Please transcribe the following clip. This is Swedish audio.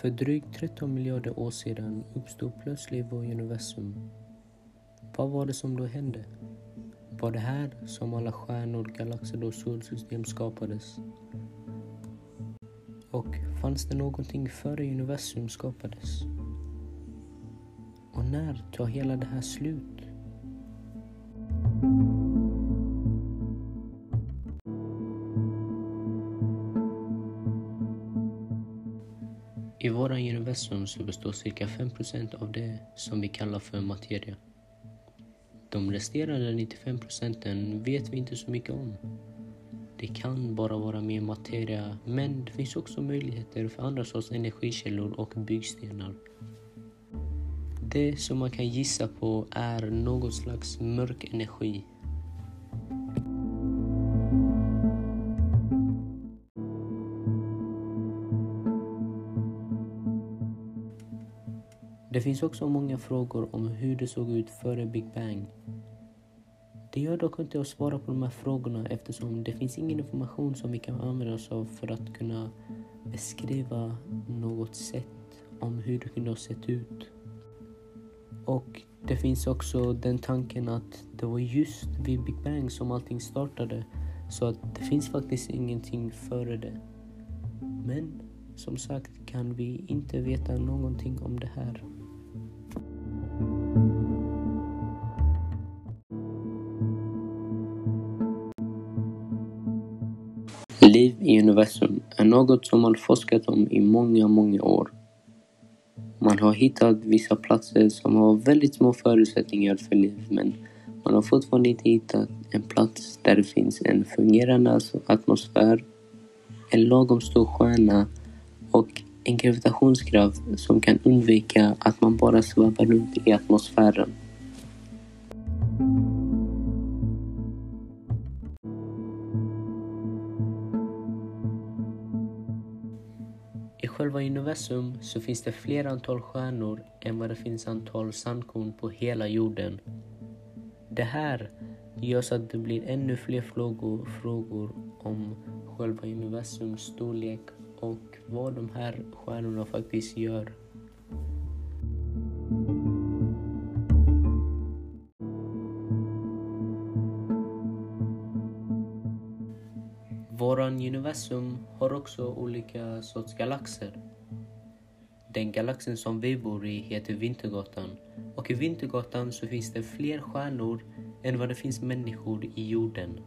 För drygt 13 miljarder år sedan uppstod plötsligt vår universum. Vad var det som då hände? Var det här som alla stjärnor, galaxer och solsystem skapades? Och fanns det någonting före universum skapades? Och när tar hela det här slut? I våra universum så består cirka 5% av det som vi kallar för materia. De resterande 95% vet vi inte så mycket om. Det kan bara vara mer materia, men det finns också möjligheter för andra sorts energikällor och byggstenar. Det som man kan gissa på är något slags mörk energi Det finns också många frågor om hur det såg ut före Big Bang. Det gör dock inte att svara på de här frågorna eftersom det finns ingen information som vi kan använda oss av för att kunna beskriva något sätt om hur det kunde ha sett ut. Och det finns också den tanken att det var just vid Big Bang som allting startade. Så att det finns faktiskt ingenting före det. Men som sagt kan vi inte veta någonting om det här. Liv i universum är något som man forskat om i många, många år. Man har hittat vissa platser som har väldigt små förutsättningar för liv men man har fortfarande inte hittat en plats där det finns en fungerande alltså, atmosfär, en lagom stor stjärna och en gravitationskraft som kan undvika att man bara svävar runt i atmosfären. I själva universum så finns det fler antal stjärnor än vad det finns antal sandkorn på hela jorden. Det här gör så att det blir ännu fler frågor, frågor om själva universums storlek och vad de här stjärnorna faktiskt gör. Våran universum har också olika sorts galaxer. Den galaxen som vi bor i heter Vintergatan och i Vintergatan så finns det fler stjärnor än vad det finns människor i jorden.